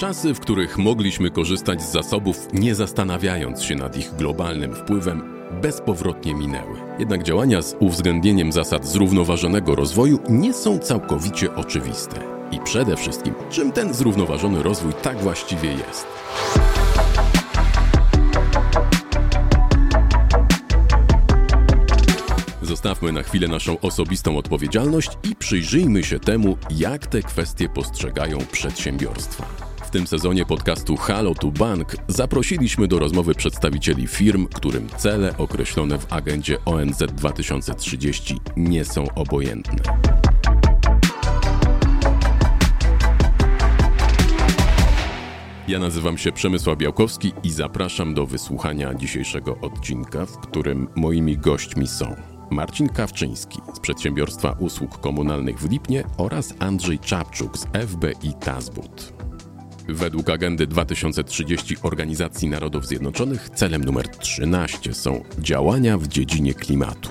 Czasy, w których mogliśmy korzystać z zasobów, nie zastanawiając się nad ich globalnym wpływem, bezpowrotnie minęły. Jednak działania z uwzględnieniem zasad zrównoważonego rozwoju nie są całkowicie oczywiste. I przede wszystkim, czym ten zrównoważony rozwój tak właściwie jest? Zostawmy na chwilę naszą osobistą odpowiedzialność i przyjrzyjmy się temu, jak te kwestie postrzegają przedsiębiorstwa. W tym sezonie podcastu Halo to Bank zaprosiliśmy do rozmowy przedstawicieli firm, którym cele określone w agendzie ONZ 2030 nie są obojętne. Ja nazywam się Przemysław Białkowski i zapraszam do wysłuchania dzisiejszego odcinka, w którym moimi gośćmi są Marcin Kawczyński z Przedsiębiorstwa Usług Komunalnych w Lipnie oraz Andrzej Czapczuk z FBI Tazbut. Według agendy 2030 Organizacji Narodów Zjednoczonych celem numer 13 są działania w dziedzinie klimatu.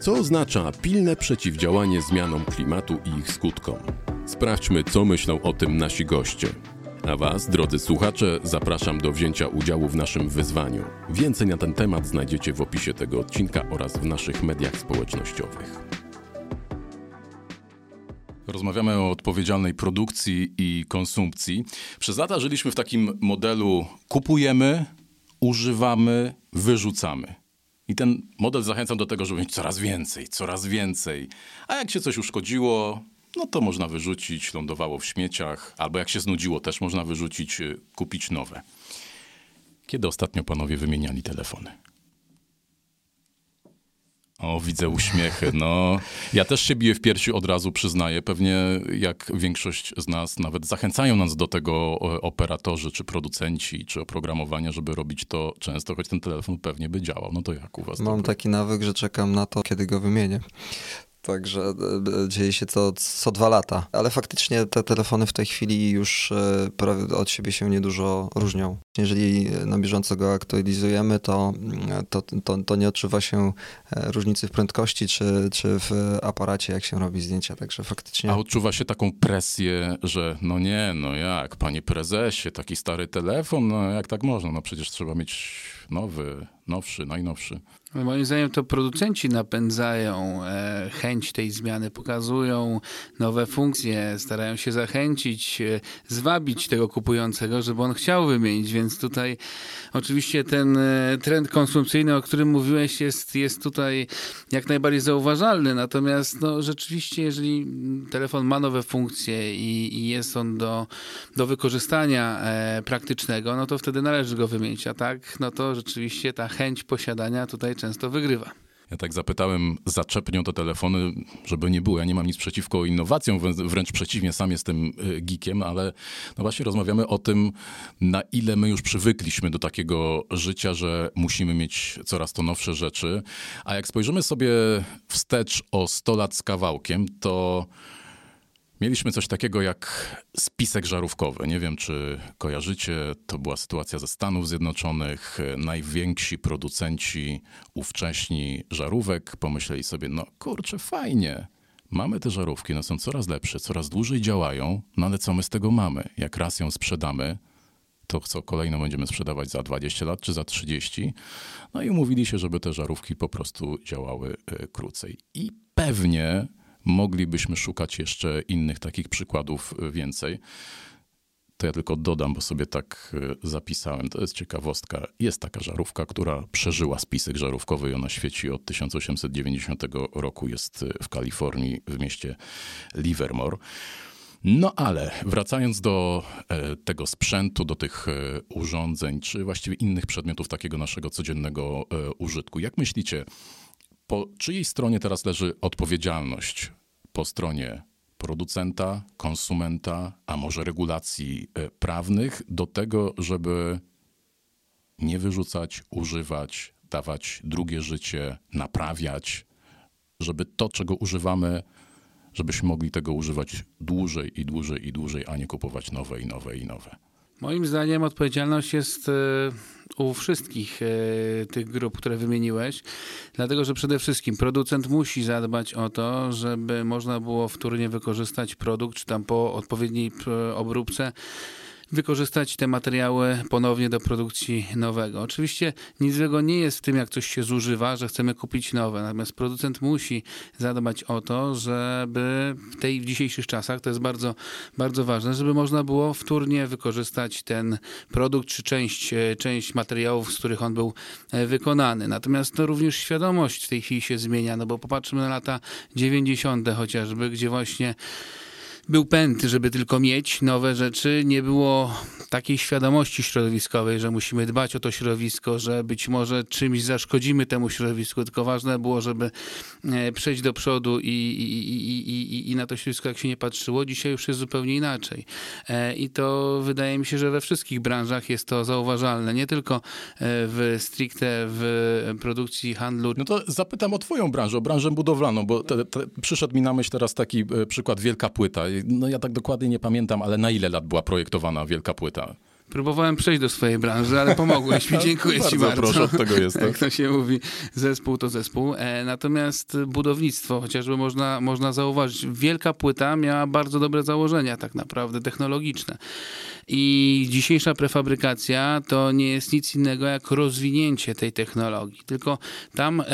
Co oznacza pilne przeciwdziałanie zmianom klimatu i ich skutkom? Sprawdźmy, co myślą o tym nasi goście. A Was, drodzy słuchacze, zapraszam do wzięcia udziału w naszym wyzwaniu. Więcej na ten temat znajdziecie w opisie tego odcinka oraz w naszych mediach społecznościowych. Rozmawiamy o odpowiedzialnej produkcji i konsumpcji. Przez lata żyliśmy w takim modelu kupujemy, używamy, wyrzucamy. I ten model zachęcał do tego, żeby mieć coraz więcej, coraz więcej. A jak się coś uszkodziło, no to można wyrzucić, lądowało w śmieciach, albo jak się znudziło, też można wyrzucić, y, kupić nowe. Kiedy ostatnio panowie wymieniali telefony? O, widzę uśmiechy. No, ja też się biję w piersi od razu, przyznaję. Pewnie jak większość z nas, nawet zachęcają nas do tego operatorzy, czy producenci, czy oprogramowania, żeby robić to często, choć ten telefon pewnie by działał. No to jak u was? Mam taki nawyk, że czekam na to, kiedy go wymienię. Także e, e, dzieje się to co dwa lata. Ale faktycznie te telefony w tej chwili już e, od siebie się niedużo różnią. Jeżeli na bieżąco go aktualizujemy, to, to, to, to, nie odczuwa się różnicy w prędkości czy, czy w aparacie, jak się robi zdjęcia. Także faktycznie. A odczuwa się taką presję, że no nie, no jak, panie prezesie, taki stary telefon, no jak tak można? No przecież trzeba mieć nowy, nowszy, najnowszy. Moim zdaniem to producenci napędzają e, chęć tej zmiany, pokazują nowe funkcje, starają się zachęcić, e, zwabić tego kupującego, żeby on chciał wymienić, więc tutaj oczywiście ten e, trend konsumpcyjny, o którym mówiłeś, jest, jest tutaj jak najbardziej zauważalny, natomiast no, rzeczywiście, jeżeli telefon ma nowe funkcje i, i jest on do, do wykorzystania praktycznego, no to wtedy należy go wymienić, a tak, no to rzeczywiście ta chęć posiadania tutaj często wygrywa. Ja tak zapytałem zaczepnią te telefony, żeby nie było. Ja nie mam nic przeciwko innowacjom, wręcz przeciwnie, sam jestem y, geekiem, ale no właśnie rozmawiamy o tym, na ile my już przywykliśmy do takiego życia, że musimy mieć coraz to nowsze rzeczy. A jak spojrzymy sobie wstecz o 100 lat z kawałkiem, to Mieliśmy coś takiego jak spisek żarówkowy. Nie wiem, czy kojarzycie, to była sytuacja ze Stanów Zjednoczonych. Najwięksi producenci ówcześni żarówek pomyśleli sobie, no kurczę, fajnie. Mamy te żarówki, one są coraz lepsze, coraz dłużej działają, no ale co my z tego mamy? Jak raz ją sprzedamy, to co kolejno będziemy sprzedawać za 20 lat czy za 30. No i umówili się, żeby te żarówki po prostu działały e, krócej. I pewnie Moglibyśmy szukać jeszcze innych takich przykładów więcej. To ja tylko dodam, bo sobie tak y, zapisałem. To jest ciekawostka. Jest taka żarówka, która przeżyła spisek żarówkowy ona świeci od 1890 roku. Jest y, w Kalifornii, w mieście Livermore. No ale wracając do e, tego sprzętu, do tych e, urządzeń, czy właściwie innych przedmiotów takiego naszego codziennego e, użytku, jak myślicie, po czyjej stronie teraz leży odpowiedzialność? Po stronie producenta, konsumenta, a może regulacji e, prawnych, do tego, żeby nie wyrzucać, używać, dawać drugie życie, naprawiać, żeby to, czego używamy, żebyśmy mogli tego używać dłużej i dłużej i dłużej, a nie kupować nowe i nowe i nowe. Moim zdaniem odpowiedzialność jest e, u wszystkich e, tych grup, które wymieniłeś, dlatego że przede wszystkim producent musi zadbać o to, żeby można było wtórnie wykorzystać produkt, czy tam po odpowiedniej obróbce wykorzystać te materiały ponownie do produkcji nowego. Oczywiście nic złego nie jest w tym, jak coś się zużywa, że chcemy kupić nowe, natomiast producent musi zadbać o to, żeby w tej w dzisiejszych czasach, to jest bardzo, bardzo ważne, żeby można było wtórnie wykorzystać ten produkt czy część, e, część materiałów, z których on był e, wykonany. Natomiast to również świadomość w tej chwili się zmienia, no bo popatrzmy na lata 90. chociażby, gdzie właśnie był pęd, żeby tylko mieć nowe rzeczy. Nie było takiej świadomości środowiskowej, że musimy dbać o to środowisko, że być może czymś zaszkodzimy temu środowisku, tylko ważne było, żeby e, przejść do przodu i, i, i, i, na to środowisko jak się nie patrzyło. Dzisiaj już jest zupełnie inaczej. E, I to wydaje mi się, że we wszystkich branżach jest to zauważalne. Nie tylko e, w stricte w produkcji handlu. No to zapytam o twoją branżę, o branżę budowlaną, bo te, te, przyszedł mi na myśl teraz taki przykład Wielka Płyta no ja tak dokładnie nie pamiętam, ale na ile lat była projektowana Wielka Płyta? Próbowałem przejść do swojej branży, ale pomogłeś mi. Dziękuję bardzo ci bardzo. proszę, od tego jestem. Jak to się mówi, zespół to zespół. E, natomiast budownictwo, chociażby można, można zauważyć, wielka płyta miała bardzo dobre założenia tak naprawdę technologiczne. I dzisiejsza prefabrykacja to nie jest nic innego jak rozwinięcie tej technologii. Tylko tam e,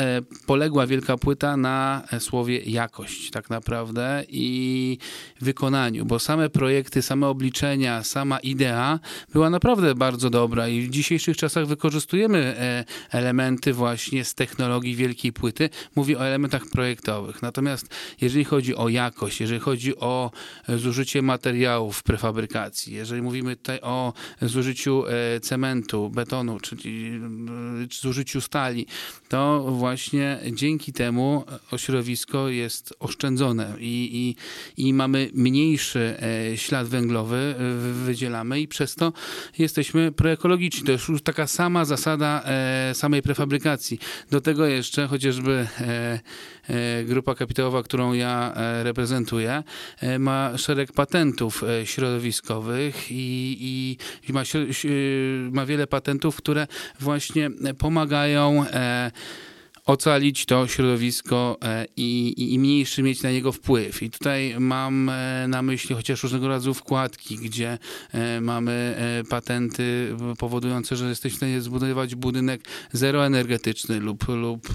poległa wielka płyta na e, słowie jakość tak naprawdę i wykonaniu, bo same projekty, same obliczenia, sama idea była naprawdę bardzo dobra i w dzisiejszych czasach wykorzystujemy e, elementy właśnie z technologii wielkiej płyty. Mówię o elementach projektowych. Natomiast jeżeli chodzi o jakość, jeżeli chodzi o zużycie materiałów w prefabrykacji, jeżeli mówimy tutaj o zużyciu e, cementu, betonu, czyli e, zużyciu stali, to właśnie dzięki temu ośrodowisko jest oszczędzone i, i, i mamy mniejszy e, ślad węglowy, wydzielamy i przez to jesteśmy proekologiczni. To jest już taka sama zasada samej prefabrykacji. Do tego jeszcze chociażby grupa kapitałowa, którą ja reprezentuję, ma szereg patentów środowiskowych i i, ma, ma wiele patentów, które właśnie pomagają e, ocalić to środowisko e, i, i, mniejszy mieć na niego wpływ. I tutaj mam e, na myśli chociaż różnego rodzaju wkładki, gdzie e, mamy patenty powodujące, że jesteśmy w stanie zbudować budynek zeroenergetyczny lub, lub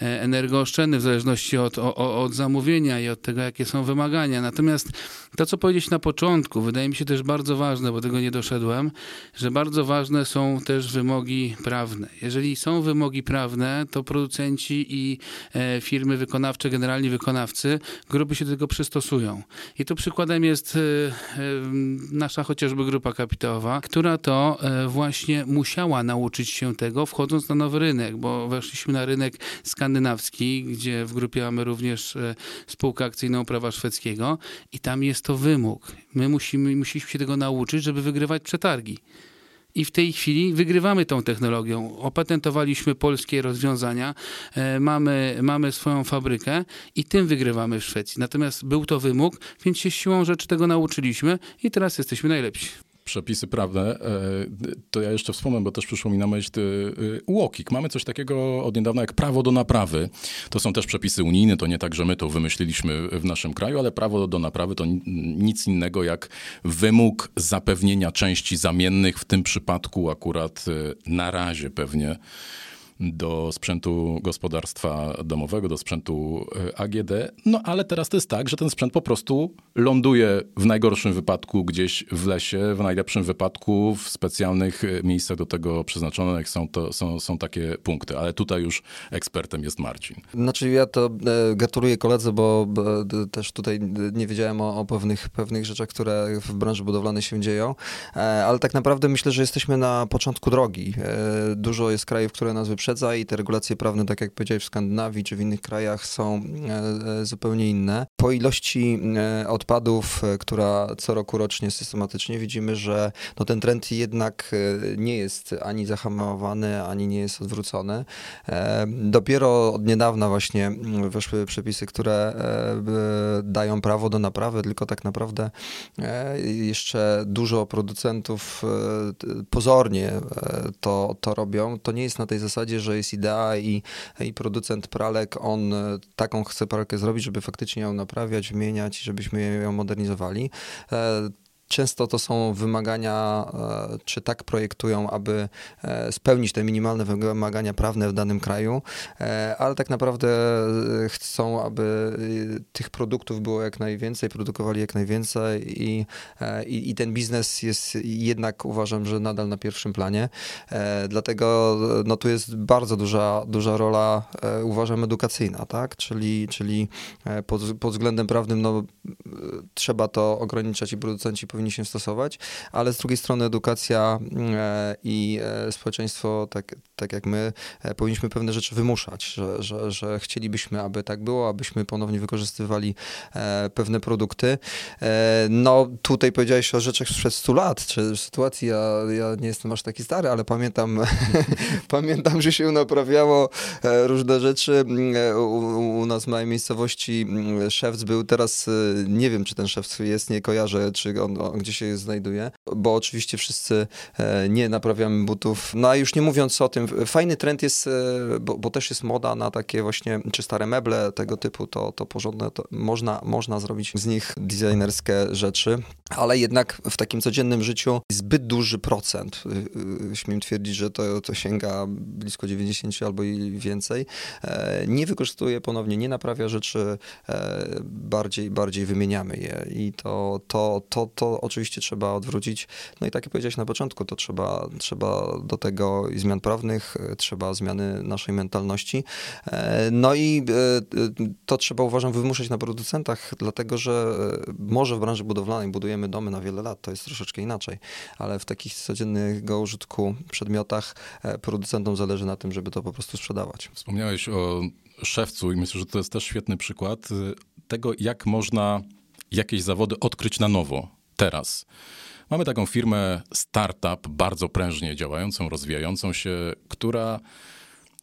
energooszczędny w zależności od, od, od zamówienia i od tego, jakie są wymagania. Natomiast to, co powiedzieć na początku, wydaje mi się też bardzo ważne, bo tego nie doszedłem, że bardzo ważne są też wymogi prawne. Jeżeli są wymogi prawne, to producenci i e, firmy wykonawcze, generalni wykonawcy, grupy się do tego przystosują. I tu przykładem jest e, e, nasza chociażby grupa kapitałowa, która to właśnie musiała nauczyć się tego, wchodząc na nowy rynek, bo weszliśmy na rynek skandynawski, gdzie w grupie mamy również spółkę akcyjną prawa szwedzkiego i tam jest to wymóg. My musimy, musieliśmy się tego nauczyć, żeby wygrywać przetargi i w tej chwili wygrywamy tą technologią. Opatentowaliśmy polskie rozwiązania, e, mamy, mamy swoją fabrykę i tym wygrywamy w Szwecji. Natomiast był to wymóg, więc się siłą rzeczy tego nauczyliśmy i teraz jesteśmy najlepsi przepisy prawne, e, to ja jeszcze wspomnę, bo też przyszło mi na myśl UOKiK. Mamy coś takiego od niedawna jak prawo do naprawy. To są też przepisy unijne, to nie tak, że my to wymyśliliśmy w naszym kraju, ale prawo do naprawy to nic innego jak wymóg zapewnienia części zamiennych, w tym przypadku akurat e, na razie pewnie do sprzętu gospodarstwa domowego, do sprzętu e, AGD. No ale teraz to jest tak, że ten sprzęt po prostu ląduje w najgorszym wypadku gdzieś w lesie, w najlepszym wypadku w specjalnych e, miejscach do tego przeznaczonych są, to, są, są takie punkty. Ale tutaj już ekspertem jest Marcin. Znaczy ja to e, gratuluję koledze, bo też tutaj nie wiedziałem o, o pewnych, pewnych rzeczach, które w branży budowlanej się dzieją, ale tak naprawdę myślę, że jesteśmy na początku drogi. Dużo jest krajów, które nas wyprzedzają wyprzedza i te regulacje prawne, tak jak powiedziałeś, w Skandynawii czy w innych krajach są e, e, zupełnie inne. Po ilości e, odpadów, która co roku rocznie systematycznie widzimy, że no ten trend jednak nie jest ani zahamowany, ani nie jest odwrócony. Dopiero od niedawna właśnie weszły przepisy, które dają prawo do naprawy, tylko tak naprawdę jeszcze dużo producentów pozornie to, to robią. To nie jest na tej zasadzie, że jest idea i, i producent pralek, on e, taką chce pralkę zrobić, żeby faktycznie ją naprawiać, wymieniać, żebyśmy ją modernizowali. E, często to są wymagania, czy tak projektują, aby spełnić te minimalne wymagania prawne w danym kraju, ale tak naprawdę chcą, aby tych produktów było jak najwięcej, produkowali jak najwięcej i, i, i ten biznes jest jednak uważam, że nadal na pierwszym planie. Dlatego no, tu jest bardzo duża, duża rola, uważam, edukacyjna, tak? Czyli, czyli pod, pod względem prawnym no, trzeba to ograniczać i producenci powinni się stosować, ale z drugiej strony edukacja e, i e, społeczeństwo, tak, tak jak my, e, powinniśmy pewne rzeczy wymuszać, że, że, że chcielibyśmy, aby tak było, abyśmy ponownie wykorzystywali pewne produkty. No tutaj powiedziałeś o rzeczach sprzed 100 lat, czy sytuacji, ja, ja nie jestem aż taki stary, ale pamiętam, pamiętam, że się naprawiało różne rzeczy. U, u nas w małej miejscowości szewc był teraz, nie wiem, czy ten szewc jest, nie kojarzę, czy on, on gdzie się znajduje, bo oczywiście wszyscy e, nie naprawiamy butów. No a już nie mówiąc o tym, fajny trend jest, e, bo, bo też jest moda na takie właśnie, czy stare meble tego typu, to, to porządne, to można, można zrobić z nich designerskie rzeczy, ale jednak w takim codziennym życiu zbyt duży procent, y, y, śmiem twierdzić, że to, to sięga blisko 90 albo i więcej, e, nie wykorzystuje ponownie, nie naprawia rzeczy, bardziej, bardziej wymieniamy je i to, to, to, to oczywiście trzeba odwrócić. No i tak jak powiedziałeś na początku, to trzeba, trzeba do tego zmian prawnych, trzeba zmiany naszej mentalności. E, no i e, to trzeba uważam wymuszać na producentach, dlatego że e, może w branży budowlanej budujemy domy na wiele lat, to jest troszeczkę inaczej, ale w takich codziennego użytku przedmiotach producentom zależy na tym, żeby to po prostu sprzedawać. Wspomniałeś o szewcu i myślę, że to jest też świetny przykład tego, jak można jakieś zawody odkryć na nowo, teraz. Mamy taką firmę startup, bardzo prężnie działającą, rozwijającą się, która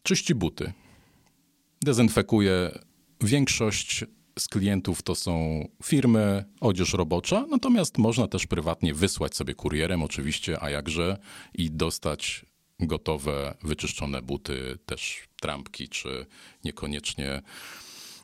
czyści buty, dezynfekuje. Większość z klientów to są firmy, odzież robocza, natomiast można też prywatnie wysłać sobie kurierem, oczywiście, a jakże, i dostać gotowe, wyczyszczone buty, też trampki, czy niekoniecznie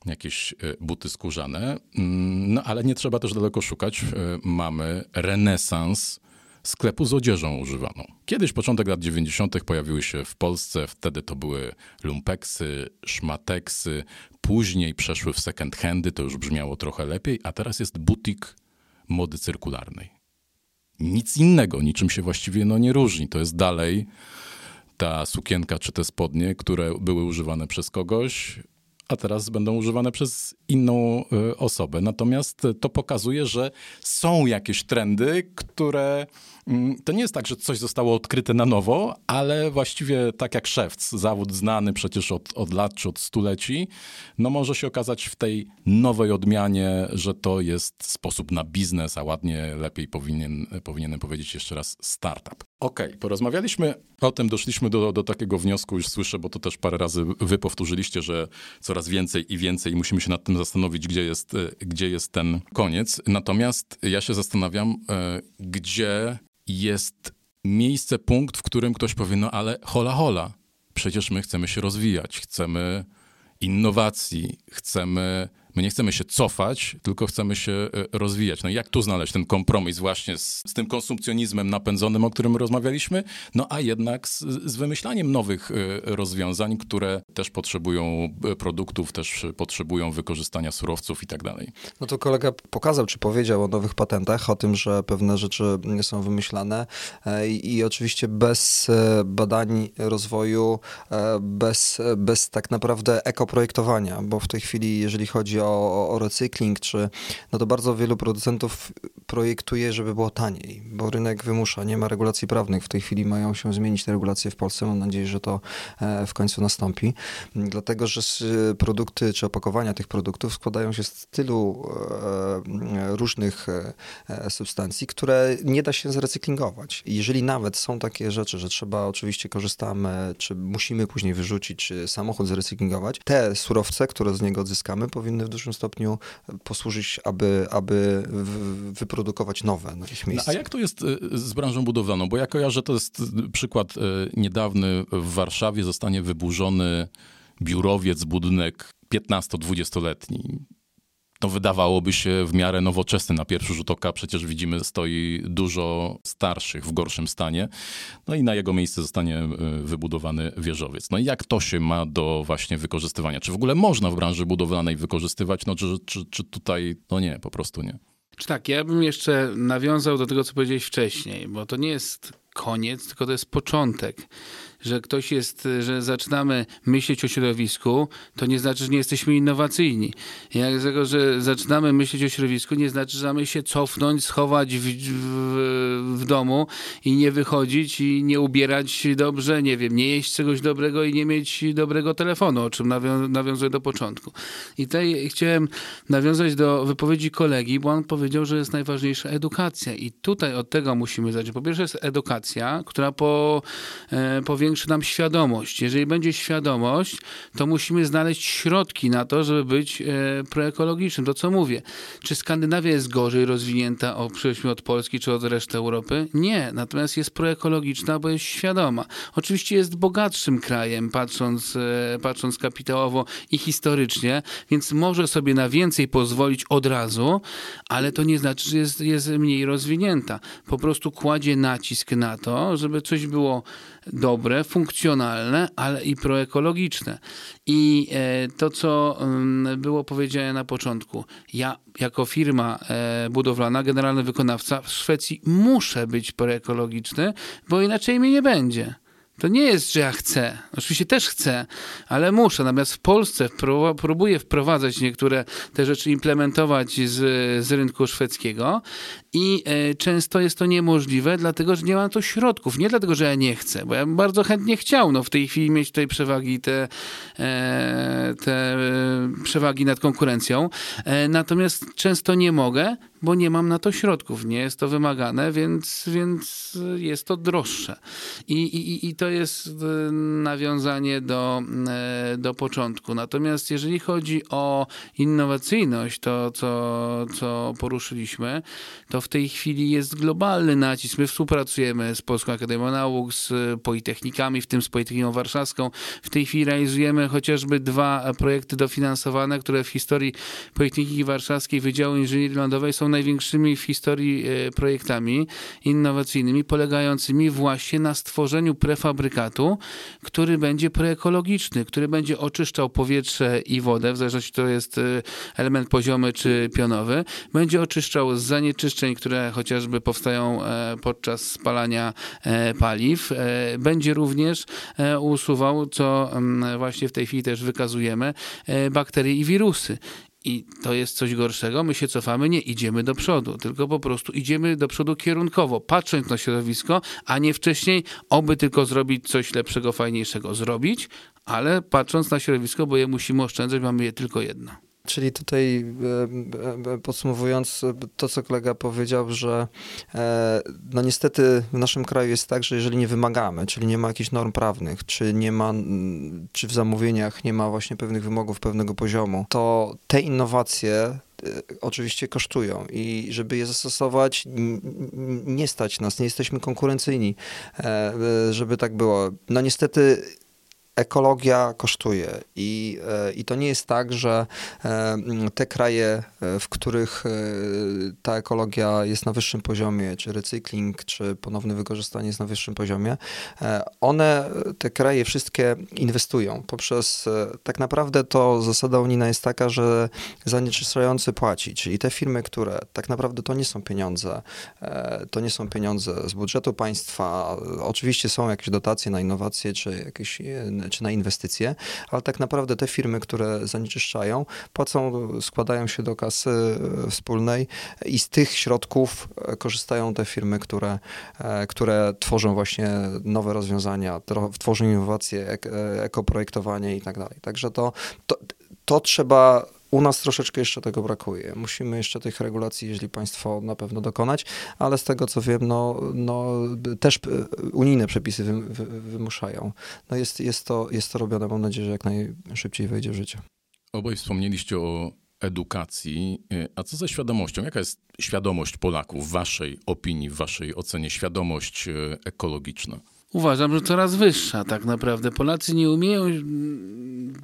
jakieś e, buty skórzane. Mm, no ale nie trzeba też daleko szukać. E, mamy renesans sklepu z odzieżą używaną. Kiedyś, początek lat 90., pojawiły się w Polsce, wtedy to były lumpeksy, szmateksy, później przeszły w second handy, to już brzmiało trochę lepiej, a teraz jest butik mody cyrkularnej. Nic innego, niczym się właściwie no, nie różni. To jest dalej ta sukienka czy te spodnie, które były używane przez kogoś, a teraz będą używane przez inną y, osobę. Natomiast to pokazuje, że są jakieś trendy, które to nie jest tak, że coś zostało odkryte na nowo, ale właściwie tak jak szewc, zawód znany przecież od, od lat czy od stuleci, no może się okazać w tej nowej odmianie, że to jest sposób na biznes, a ładnie lepiej powinien, powinienem powiedzieć jeszcze raz startup. Okej, okay, porozmawialiśmy o tym, doszliśmy do, do takiego wniosku, już słyszę, bo to też parę razy wy powtórzyliście, że coraz więcej i więcej musimy się nad tym zastanowić, gdzie jest, gdzie jest ten koniec. Natomiast ja się zastanawiam, e, gdzie jest miejsce, punkt, w którym ktoś powie, no ale hola hola, przecież my chcemy się rozwijać, chcemy innowacji, chcemy My nie chcemy się cofać, tylko chcemy się e, rozwijać. No i jak tu znaleźć ten kompromis właśnie z, z tym konsumpcjonizmem napędzonym, o którym rozmawialiśmy, no a jednak z, z wymyślaniem nowych e, rozwiązań, które też potrzebują e, produktów, też potrzebują wykorzystania surowców i tak dalej. No to kolega pokazał, czy powiedział o nowych patentach, o tym, że pewne rzeczy są wymyślane i, i oczywiście bez badań rozwoju, bez, bez tak naprawdę ekoprojektowania, bo w tej chwili, jeżeli chodzi o, o recykling, czy no to bardzo wielu producentów projektuje, żeby było taniej, bo rynek wymusza, nie ma regulacji prawnych. W tej chwili mają się zmienić te regulacje w Polsce. Mam nadzieję, że to e, w końcu nastąpi. Dlatego, że produkty czy opakowania tych produktów składają się z tylu e, różnych e, substancji, które nie da się zrecyklingować. Jeżeli nawet są takie rzeczy, że trzeba oczywiście korzystamy, czy musimy później wyrzucić, samochód zrecyklingować, te surowce, które z niego odzyskamy, powinny w dużym stopniu posłużyć, aby, aby wyprodukować nowe na ich miejscu. No, a jak to jest y, z branżą budowlaną? Bo ja kojarzę, to jest przykład y, niedawny. W Warszawie zostanie wyburzony biurowiec, budynek 15-20-letni no wydawałoby się w miarę nowoczesny na pierwszy rzut oka. Przecież widzimy, stoi dużo starszych w gorszym stanie. No i na jego miejsce zostanie wybudowany wieżowiec. No i jak to się ma do właśnie wykorzystywania? Czy w ogóle można w branży budowlanej wykorzystywać? No czy, czy, czy tutaj, no nie, po prostu nie. Czy tak, ja bym jeszcze nawiązał do tego, co powiedziałeś wcześniej, bo to nie jest koniec, tylko to jest początek że ktoś jest, że zaczynamy myśleć o środowisku, to nie znaczy, że nie jesteśmy innowacyjni. Jak tego, że zaczynamy myśleć o środowisku, nie znaczy, że mamy się cofnąć, schować w, w, w domu i nie wychodzić i nie ubierać dobrze, nie wiem, nie jeść czegoś dobrego i nie mieć dobrego telefonu, o czym nawią nawiązuję do początku. I tutaj chciałem nawiązać do wypowiedzi kolegi, bo on powiedział, że jest najważniejsza edukacja i tutaj od tego musimy zacząć. Po pierwsze jest edukacja, która po, e, powiększa zwiększy nam świadomość. Jeżeli będzie świadomość, to musimy znaleźć środki na to, żeby być e, proekologicznym. To co mówię, czy Skandynawia jest gorzej rozwinięta o, od Polski czy od reszty Europy? Nie, natomiast jest proekologiczna, bo jest świadoma. Oczywiście jest bogatszym krajem, patrząc, e, patrząc kapitałowo i historycznie, więc może sobie na więcej pozwolić od razu, ale to nie znaczy, że jest, jest mniej rozwinięta. Po prostu kładzie nacisk na to, żeby coś było dobre, funkcjonalne, ale i proekologiczne. I e, to, co mm, było powiedziane na początku, ja jako firma e, budowlana, generalny wykonawca w Szwecji muszę być proekologiczny, bo inaczej mnie nie będzie. To nie jest, że ja chcę. Oczywiście też chcę, ale muszę. Natomiast w Polsce próbuję wprowadzać niektóre te rzeczy, implementować z, z rynku szwedzkiego i e, często jest to niemożliwe, dlatego że nie mam to środków. Nie dlatego, że ja nie chcę, bo ja bym bardzo chętnie chciał no, w tej chwili mieć tutaj przewagi, te, e, te przewagi nad konkurencją. E, natomiast często nie mogę, bo nie mam na to środków. Nie jest to wymagane, więc, więc jest to droższe. I, i, i to jest e, nawiązanie do, e, do początku. Natomiast jeżeli chodzi o innowacyjność, to co, co poruszyliśmy, to w tej chwili jest globalny nacisk. My współpracujemy z Polską Akademią Nauk, z Politechnikami, w tym z Politechniką Warszawską. W tej chwili realizujemy chociażby dwa projekty dofinansowane, które w historii Politechniki Warszawskiej Wydziału Inżynierii Lądowej są największymi w historii e, projektami innowacyjnymi, polegającymi właśnie na stworzeniu prefabrykatu, który będzie preekologiczny, który będzie oczyszczał powietrze i wodę, w zależności to jest e, element poziomy czy pionowy, będzie oczyszczał z zanieczyszczeń, które chociażby powstają e, podczas spalania paliw. Będzie również usuwał, co mm, właśnie w tej chwili też wykazujemy, bakterie i wirusy. I to jest coś gorszego, my się cofamy, nie idziemy do przodu, tylko po prostu idziemy do przodu kierunkowo, patrząc na środowisko, a nie wcześniej, oby tylko zrobić coś lepszego, fajniejszego. Zrobić, ale patrząc na środowisko, bo je musimy oszczędzać, mamy je tylko jedno. Czyli tutaj e, e, podsumowując to, co kolega powiedział, że e, no niestety w naszym kraju jest tak, że jeżeli nie wymagamy, czyli nie ma jakichś norm prawnych, czy nie ma, czy w zamówieniach nie ma właśnie pewnych wymogów pewnego poziomu, to te innowacje oczywiście kosztują i żeby je zastosować, nie stać nas, nie jesteśmy konkurencyjni, żeby tak było. No niestety ekologia kosztuje. I, e, i to nie jest tak, że e, te kraje, e, w których ta ekologia jest na wyższym poziomie, czy recykling, czy ponowne wykorzystanie jest na wyższym poziomie, one, te kraje wszystkie inwestują poprzez, tak naprawdę to zasada unijna jest taka, że zanieczyszczający płaci, czyli te firmy, które tak naprawdę to nie są pieniądze, to nie są pieniądze z budżetu państwa, oczywiście są jakieś dotacje na innowacje, czy jakieś czy na inwestycje, ale tak naprawdę te firmy, które zanieczyszczają, płacą, składają się do kasy e, wspólnej i z tych środków e, korzystają te firmy, które, e, które tworzą właśnie nowe rozwiązania, tworzą innowacje, ekoprojektowanie i tak dalej. Także to, to, to trzeba u nas troszeczkę jeszcze tego brakuje. Musimy jeszcze tych regulacji, jeśli państwo na pewno dokonać, ale z tego co wiem, no, no też unijne przepisy wy, wy, wymuszają. No jest, jest, to, jest to robione, mam nadzieję, że jak najszybciej wejdzie w życie. Obaj wspomnieliście o edukacji. A co ze świadomością? Jaka jest świadomość Polaków w waszej opinii, w waszej ocenie, świadomość e, ekologiczna? Uważam, że coraz wyższa tak naprawdę. Polacy nie umieją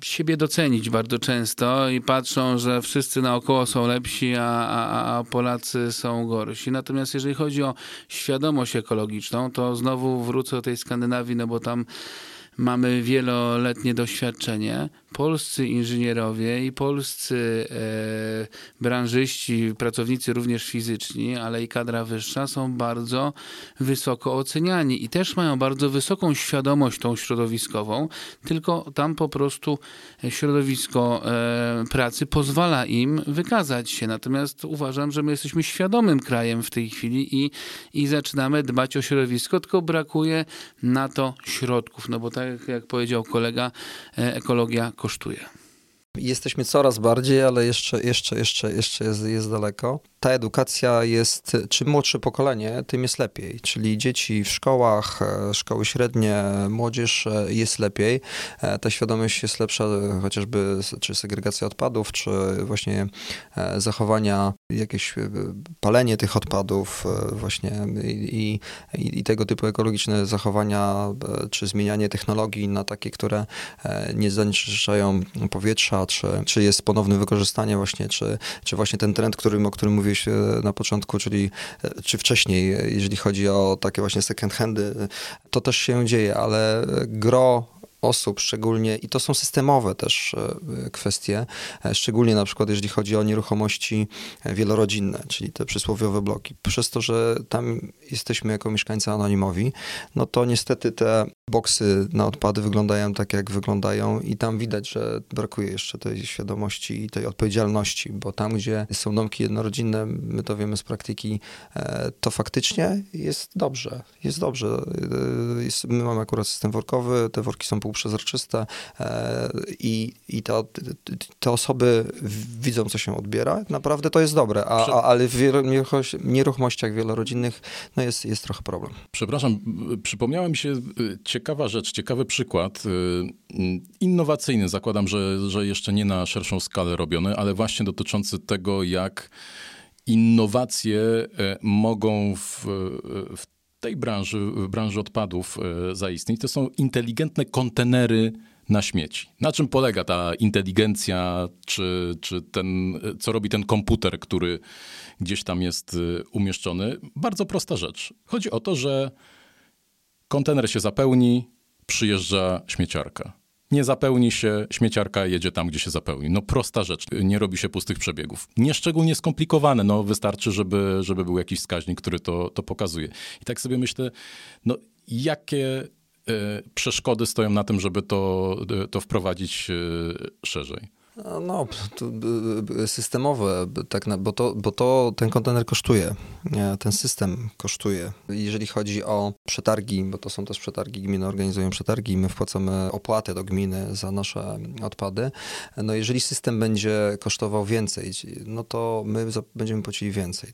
siebie docenić bardzo często i patrzą, że wszyscy naokoło są lepsi, a, a, a Polacy są gorsi. Natomiast jeżeli chodzi o świadomość ekologiczną, to znowu wrócę do tej Skandynawii, no bo tam mamy wieloletnie doświadczenie polscy inżynierowie i polscy e, branżyści, pracownicy również fizyczni, ale i kadra wyższa są bardzo wysoko oceniani i też mają bardzo wysoką świadomość tą środowiskową, tylko tam po prostu środowisko e, pracy pozwala im wykazać się. Natomiast uważam, że my jesteśmy świadomym krajem w tej chwili i, i zaczynamy dbać o środowisko, tylko brakuje na to środków, no bo tak jak powiedział kolega, e, ekologia kosztuje. Jesteśmy coraz bardziej, ale jeszcze, jeszcze, jeszcze, jeszcze jest, jest daleko ta edukacja jest, czym młodsze pokolenie, tym jest lepiej. Czyli dzieci w szkołach, e, szkoły średnie, młodzież e, jest lepiej. E, ta świadomość jest lepsza, chociażby czy segregacja odpadów, czy właśnie zachowania, jakieś palenie tych odpadów, właśnie i, i, i tego typu ekologiczne zachowania, czy zmienianie technologii na takie, które nie zanieczyszczają powietrza, czy, czy jest ponowne wykorzystanie właśnie, czy, czy właśnie ten trend, którym, o którym mówiłeś e, na początku, czyli e, czy wcześniej, jeżeli chodzi o takie właśnie second handy, to też się dzieje, ale gro osób, szczególnie, i to są systemowe też e, kwestie, e, szczególnie na przykład jeżeli chodzi o nieruchomości e, wielorodzinne, czyli te przysłowiowe bloki. Przez to, że tam jesteśmy jako mieszkańcy anonimowi, no to niestety te boksy na odpady wyglądają tak, jak wyglądają i tam widać, że brakuje jeszcze tej świadomości i tej odpowiedzialności, bo tam, gdzie są domki jednorodzinne, my to wiemy z praktyki, to faktycznie jest dobrze, jest dobrze. My mamy akurat system workowy, te worki są półprzezroczyste e, i, i to, te osoby widzą, co się odbiera. Naprawdę to jest dobre, a, a, ale w nieruchomościach wielorodzinnych no jest, jest trochę problem. Przepraszam, przypomniała mi się y, ciekawa rzecz, ciekawy przykład. Y, y, innowacyjny, zakładam, że, że jeszcze nie na szerszą skalę robiony, ale właśnie dotyczący tego, jak innowacje mogą w, w tej branży, branży odpadów e, zaistnieć, to są inteligentne kontenery na śmieci. Na czym polega ta inteligencja, czy, czy ten, co robi ten komputer, który gdzieś tam jest e, umieszczony? Bardzo prosta rzecz. Chodzi o to, że kontener się zapełni, przyjeżdża śmieciarka nie zapełni się, śmieciarka jedzie tam, gdzie się zapełni. No prosta rzecz, nie robi się pustych przebiegów. Nieszczególnie skomplikowane, no wystarczy, żeby, żeby był jakiś wskaźnik, który to, to pokazuje. I tak sobie myślę, no jakie y, przeszkody stoją na tym, żeby to, y, to wprowadzić y, szerzej? No, systemowe, tak bo, to, bo to ten kontener kosztuje, ten system kosztuje. Jeżeli chodzi o przetargi, bo to są też przetargi, gminy organizują przetargi i my wpłacamy opłatę do gminy za nasze odpady, no jeżeli system będzie kosztował więcej, no to my będziemy płacili więcej.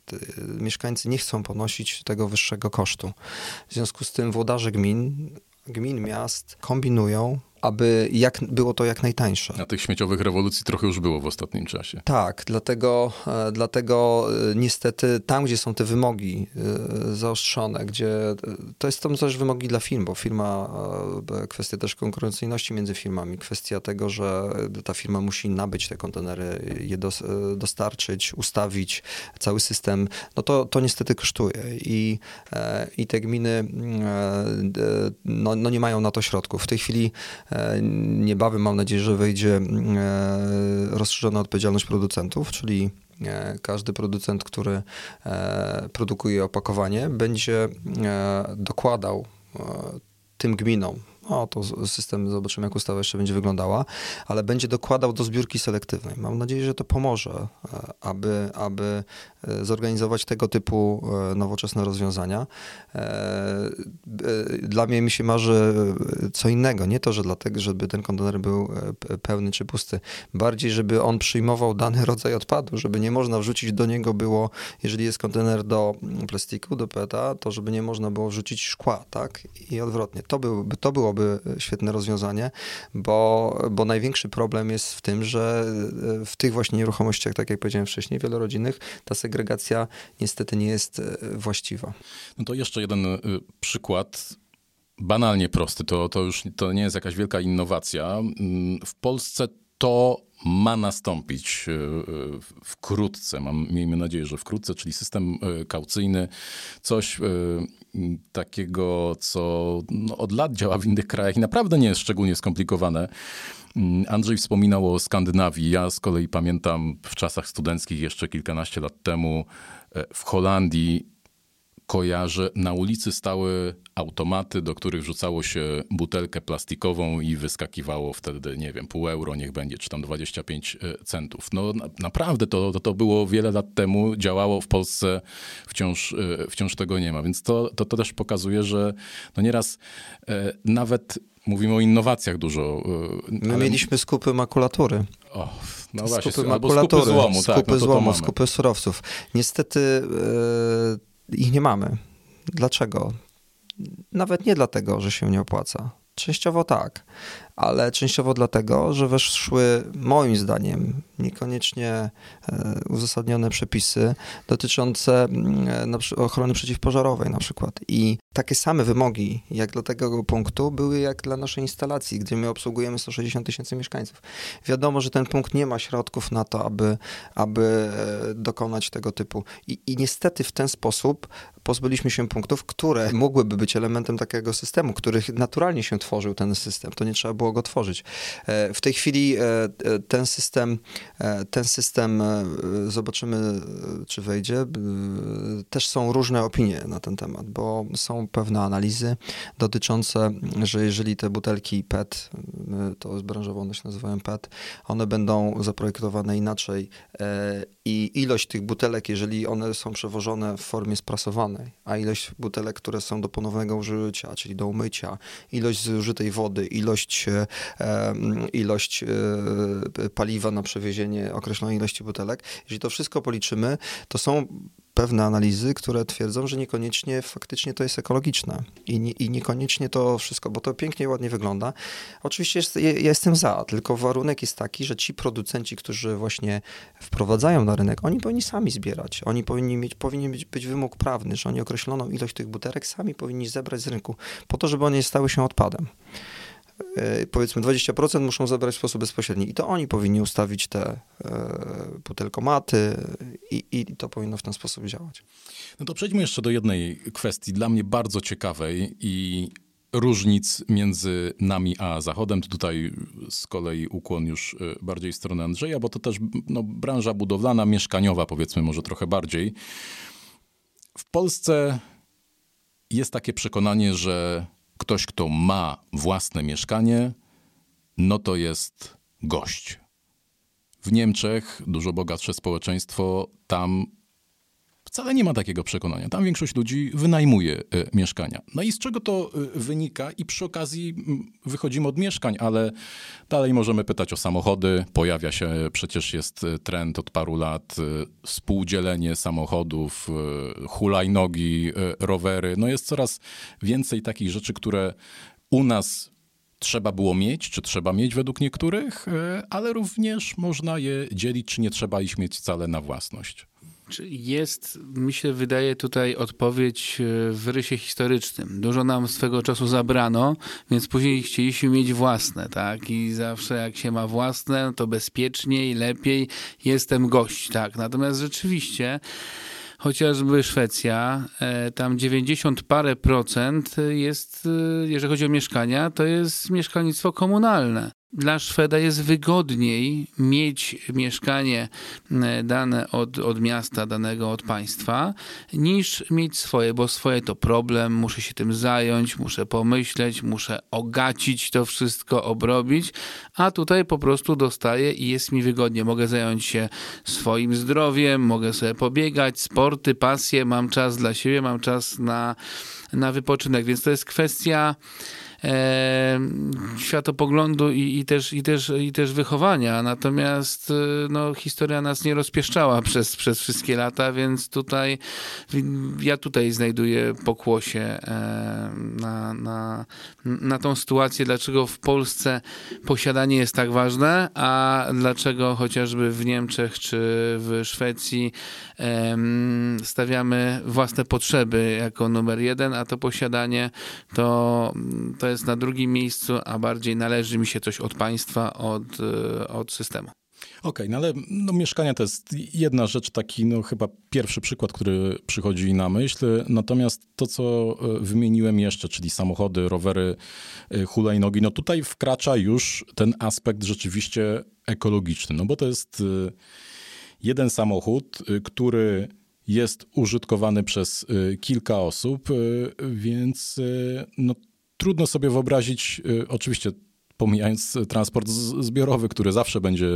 Mieszkańcy nie chcą ponosić tego wyższego kosztu. W związku z tym włodarze gmin, gmin, miast kombinują, aby jak, było to jak najtańsze. A tych śmieciowych rewolucji trochę już było w ostatnim czasie. Tak, dlatego, e, dlatego e, niestety tam, gdzie są te wymogi e, zaostrzone, gdzie to jest to też wymogi dla firm, bo firma, kwestia też konkurencyjności między firmami, kwestia tego, że ta firma musi nabyć te kontenery, je dostarczyć, ustawić, cały system, no to, to niestety kosztuje i, i te gminy no, no nie mają na to środków. W tej chwili niebawem mam nadzieję, że wejdzie e, rozszerzona odpowiedzialność producentów, czyli e, każdy producent, który produkuje opakowanie, będzie dokładał tym gminom, o, to system, zobaczymy jak ustawa jeszcze będzie wyglądała, ale będzie dokładał do zbiórki selektywnej. Mam nadzieję, że to pomoże, aby, aby E, zorganizować tego typu e, nowoczesne rozwiązania. E, dla mnie mi się marzy co innego. Nie to, że dlatego, żeby ten kontener był pełny czy pusty. Bardziej, żeby on przyjmował dany rodzaj odpadu, żeby nie można wrzucić do niego było, jeżeli jest kontener do plastiku, do PETA, to żeby nie można było wrzucić szkła, tak? I odwrotnie. To, byłby, to byłoby świetne rozwiązanie, bo, bo największy problem jest w tym, że w tych właśnie nieruchomościach, tak jak powiedziałem wcześniej, wielorodzinnych, ta segregacja niestety nie jest e, właściwa. No to jeszcze jeden e, przykład banalnie prosty. To, to już to nie jest jakaś wielka innowacja. Mm, w Polsce to ma nastąpić e, wkrótce. Mam, miejmy nadzieję, że wkrótce, czyli system e, kaucyjny, coś e, takiego, co no, od lat działa w innych krajach i naprawdę nie jest szczególnie skomplikowane. Mm, Andrzej wspominał o Skandynawii. Ja z kolei pamiętam w czasach studenckich jeszcze kilkanaście lat temu w Holandii kojarzę, na ulicy stały automaty, do których wrzucało się butelkę plastikową i wyskakiwało wtedy, nie wiem, pół euro, niech będzie, czy tam 25 e, centów. No naprawdę to, to, to było wiele lat temu, działało w Polsce, wciąż, e, wciąż tego nie ma. Więc to, to, to też pokazuje, że no nieraz e, nawet mówimy o innowacjach dużo. My ale... mieliśmy skupy makulatury. O, no właśnie, skupy makulatury, skupy złomu, skupy, tak, no złomu, skupy surowców. Niestety... Yy ich nie mamy. Dlaczego? Nawet nie dlatego, że się nie opłaca. Częściowo tak, ale częściowo dlatego, że weszły moim zdaniem niekoniecznie e, uzasadnione przepisy dotyczące mm, ochrony przeciwpożarowej na przykład. I takie same wymogi jak dla tego punktu były jak dla naszej instalacji, gdzie my obsługujemy 160 tysięcy mieszkańców. Wiadomo, że ten punkt nie ma środków na to, aby, aby e, dokonać tego typu. I, I niestety w ten sposób pozbyliśmy się punktów, które mogłyby być elementem takiego systemu, których naturalnie się tworzył ten system. To nie trzeba było go tworzyć. E, w tej chwili ten system E, ten system, e, zobaczymy, czy wejdzie. Też są różne opinie na ten temat, bo są pewne analizy dotyczące, że jeżeli te butelki PET, to branżowo one się nazywają PET, one będą zaprojektowane inaczej e, i ilość tych butelek, jeżeli one są przewożone w formie sprasowanej, a ilość butelek, które są do ponownego użycia, czyli do umycia, ilość zużytej wody, ilość, ilość paliwa na przewiezienie, określonej ilości butelek. Jeżeli to wszystko policzymy, to są pewne analizy, które twierdzą, że niekoniecznie faktycznie to jest ekologiczne i, nie, i niekoniecznie to wszystko, bo to pięknie, ładnie wygląda. Oczywiście jest, ja jestem za, tylko warunek jest taki, że ci producenci, którzy właśnie wprowadzają na rynek, oni powinni sami zbierać. Oni powinni mieć, powinien być, być wymóg prawny, że oni określoną ilość tych butelek sami powinni zebrać z rynku, po to, żeby one nie stały się odpadem. E, powiedzmy 20% muszą zabrać w sposób bezpośredni i to oni powinni ustawić te e, butelkomaty i, i to powinno w ten sposób działać. No to przejdźmy jeszcze do jednej kwestii, dla mnie bardzo ciekawej i różnic między nami a Zachodem. Tutaj z kolei ukłon już e, bardziej w stronę Andrzeja, bo to też no, branża budowlana, mieszkaniowa powiedzmy może trochę bardziej. W Polsce jest takie przekonanie, że ktoś, kto ma własne mieszkanie, no to jest gość. W Niemczech dużo bogatsze społeczeństwo, tam wcale nie ma takiego przekonania. Tam większość ludzi wynajmuje e, mieszkania. No i z czego to e, wynika? I przy okazji wychodzimy od mieszkań, ale dalej możemy pytać o samochody. Pojawia się, przecież jest e, trend od paru lat, współdzielenie samochodów, hulajnogi, rowery. No jest coraz więcej takich rzeczy, które u nas trzeba było mieć, czy trzeba mieć według niektórych, ale również można je dzielić, czy nie trzeba ich mieć wcale na własność. Jest, mi się wydaje, tutaj odpowiedź e, w rysie historycznym. Dużo nam swego czasu zabrano, więc później chcieliśmy mieć własne, tak? I zawsze jak się ma własne, to bezpieczniej, lepiej. Jestem gość, tak? Natomiast rzeczywiście chociażby Szwecja, e, tam 90 parę procent jest, e, jeżeli chodzi o mieszkania, to jest mieszkalnictwo komunalne dla Szweda jest wygodniej mieć mieszkanie e, dane od, od miasta, danego od państwa, niż mieć swoje, bo swoje to problem, muszę się tym zająć, muszę pomyśleć, muszę ogacić to wszystko, obrobić, a tutaj po prostu dostaję i jest mi wygodnie. Mogę zająć się swoim zdrowiem, mogę sobie pobiegać, sporty, pasje, mam czas dla siebie, mam czas na, na wypoczynek, więc to jest kwestia e, światopoglądu i, i, też, i, też, i też wychowania. Natomiast e, no, historia nas nie rozpieszczała przez, przez wszystkie lata, więc tutaj ja tutaj znajduję pokłosie e, na, na, na tą sytuację, dlaczego w Polsce posiadanie jest tak ważne, a dlaczego chociażby w Niemczech czy w Szwecji stawiamy własne potrzeby jako numer jeden, a to posiadanie to, to jest na drugim miejscu, a bardziej należy mi się coś od państwa, od, e, od systemu. Okej, okay, no ale no, mieszkania to jest jedna rzecz, taki no, chyba pierwszy przykład, który przychodzi na myśl. Natomiast to, co e, wymieniłem jeszcze, czyli samochody, rowery, e, hulajnogi, no tutaj wkracza już ten aspekt rzeczywiście ekologiczny, no bo to jest jeden samochód, który jest użytkowany przez kilka osób, więc no, trudno sobie wyobrazić, oczywiście pomijając transport zbiorowy, który zawsze będzie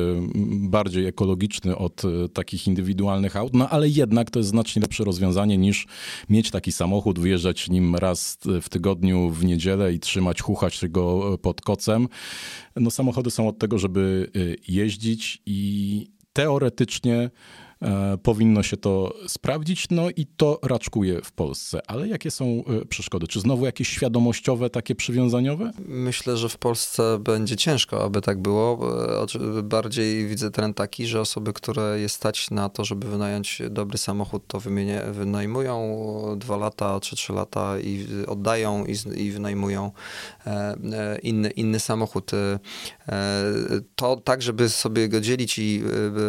bardziej ekologiczny od e, takich indywidualnych aut, no ale jednak to jest znacznie lepsze rozwiązanie niż mieć taki samochód, wyjeżdżać nim raz w tygodniu w niedzielę i trzymać, chuchać go pod kocem. No samochody są od tego, żeby jeździć i teoretycznie powinno się to sprawdzić, no i to raczkuje w Polsce. Ale jakie są e, przeszkody? Czy znowu jakieś świadomościowe, takie przywiązaniowe? Myślę, że w Polsce będzie ciężko, aby tak było. E, bardziej widzę trend taki, że osoby, które jest stać na to, żeby wynająć dobry samochód, to wynajmują dwa lata czy trzy lata i oddają i, i wynajmują inny, inny samochód. To tak, żeby sobie go dzielić i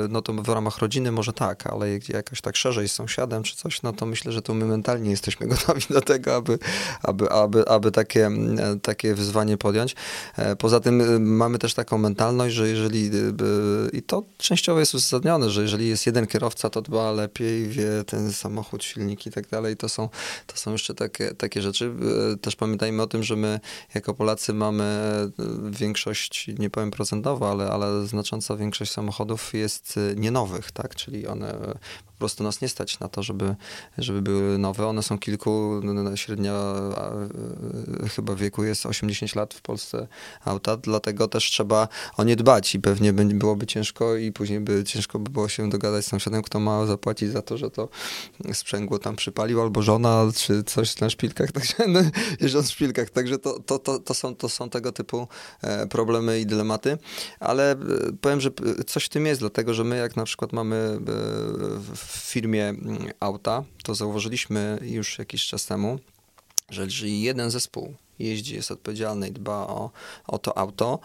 no to w ramach rodziny może tak, ale jakoś tak szerzej z sąsiadem czy coś, no to myślę, że tu my mentalnie jesteśmy gotowi do tego, aby, aby, aby, aby takie, takie wyzwanie podjąć. E, poza tym e, mamy też taką mentalność, że jeżeli, e, i to częściowo jest uzasadnione, że jeżeli jest jeden kierowca, to dba lepiej, wie ten samochód, silnik i tak dalej, to są, to są jeszcze takie, takie rzeczy. Też pamiętajmy o tym, że my jako Polacy mamy większość, nie powiem procentowo, ale, ale znacząca większość samochodów jest nienowych, tak, czyli ligaene. Po prostu nas nie stać na to, żeby, żeby były nowe. One są kilku, no, no, średnia chyba wieku jest 80 lat w Polsce auta, dlatego też trzeba o nie dbać i pewnie byłoby ciężko i później by ciężko by było się dogadać z sąsiadem, kto ma zapłacić za to, że to sprzęgło tam przypalił, albo żona, czy coś na szpilkach, także jeżdżąc w szpilkach, także to, to, to, to, są, to są tego typu e, problemy i dylematy, ale e, powiem, że coś w tym jest, dlatego, że my jak na przykład mamy e, w w firmie mm, auta, to zauważyliśmy już jakiś czas temu, że jeżeli jeden zespół jeździ, jest odpowiedzialny i dba o, o to auto,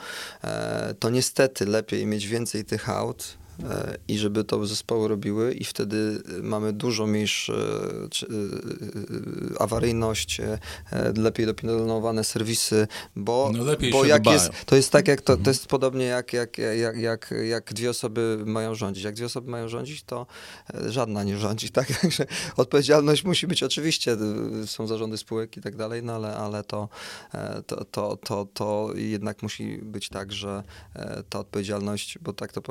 e, to niestety lepiej mieć więcej tych aut, i żeby to zespoły robiły i wtedy mamy dużo mniejszą e, e, awaryjność, lepiej dopilnowane serwisy, bo, no bo jak jest, to jest tak jak to, to jest podobnie jak, jak, jak, jak, jak dwie osoby mają rządzić. Jak dwie osoby mają rządzić, to żadna nie rządzi, tak? Także odpowiedzialność musi być oczywiście, są zarządy spółek i tak dalej, no ale, ale to, to, to, to, to jednak musi być tak, że ta odpowiedzialność, bo tak to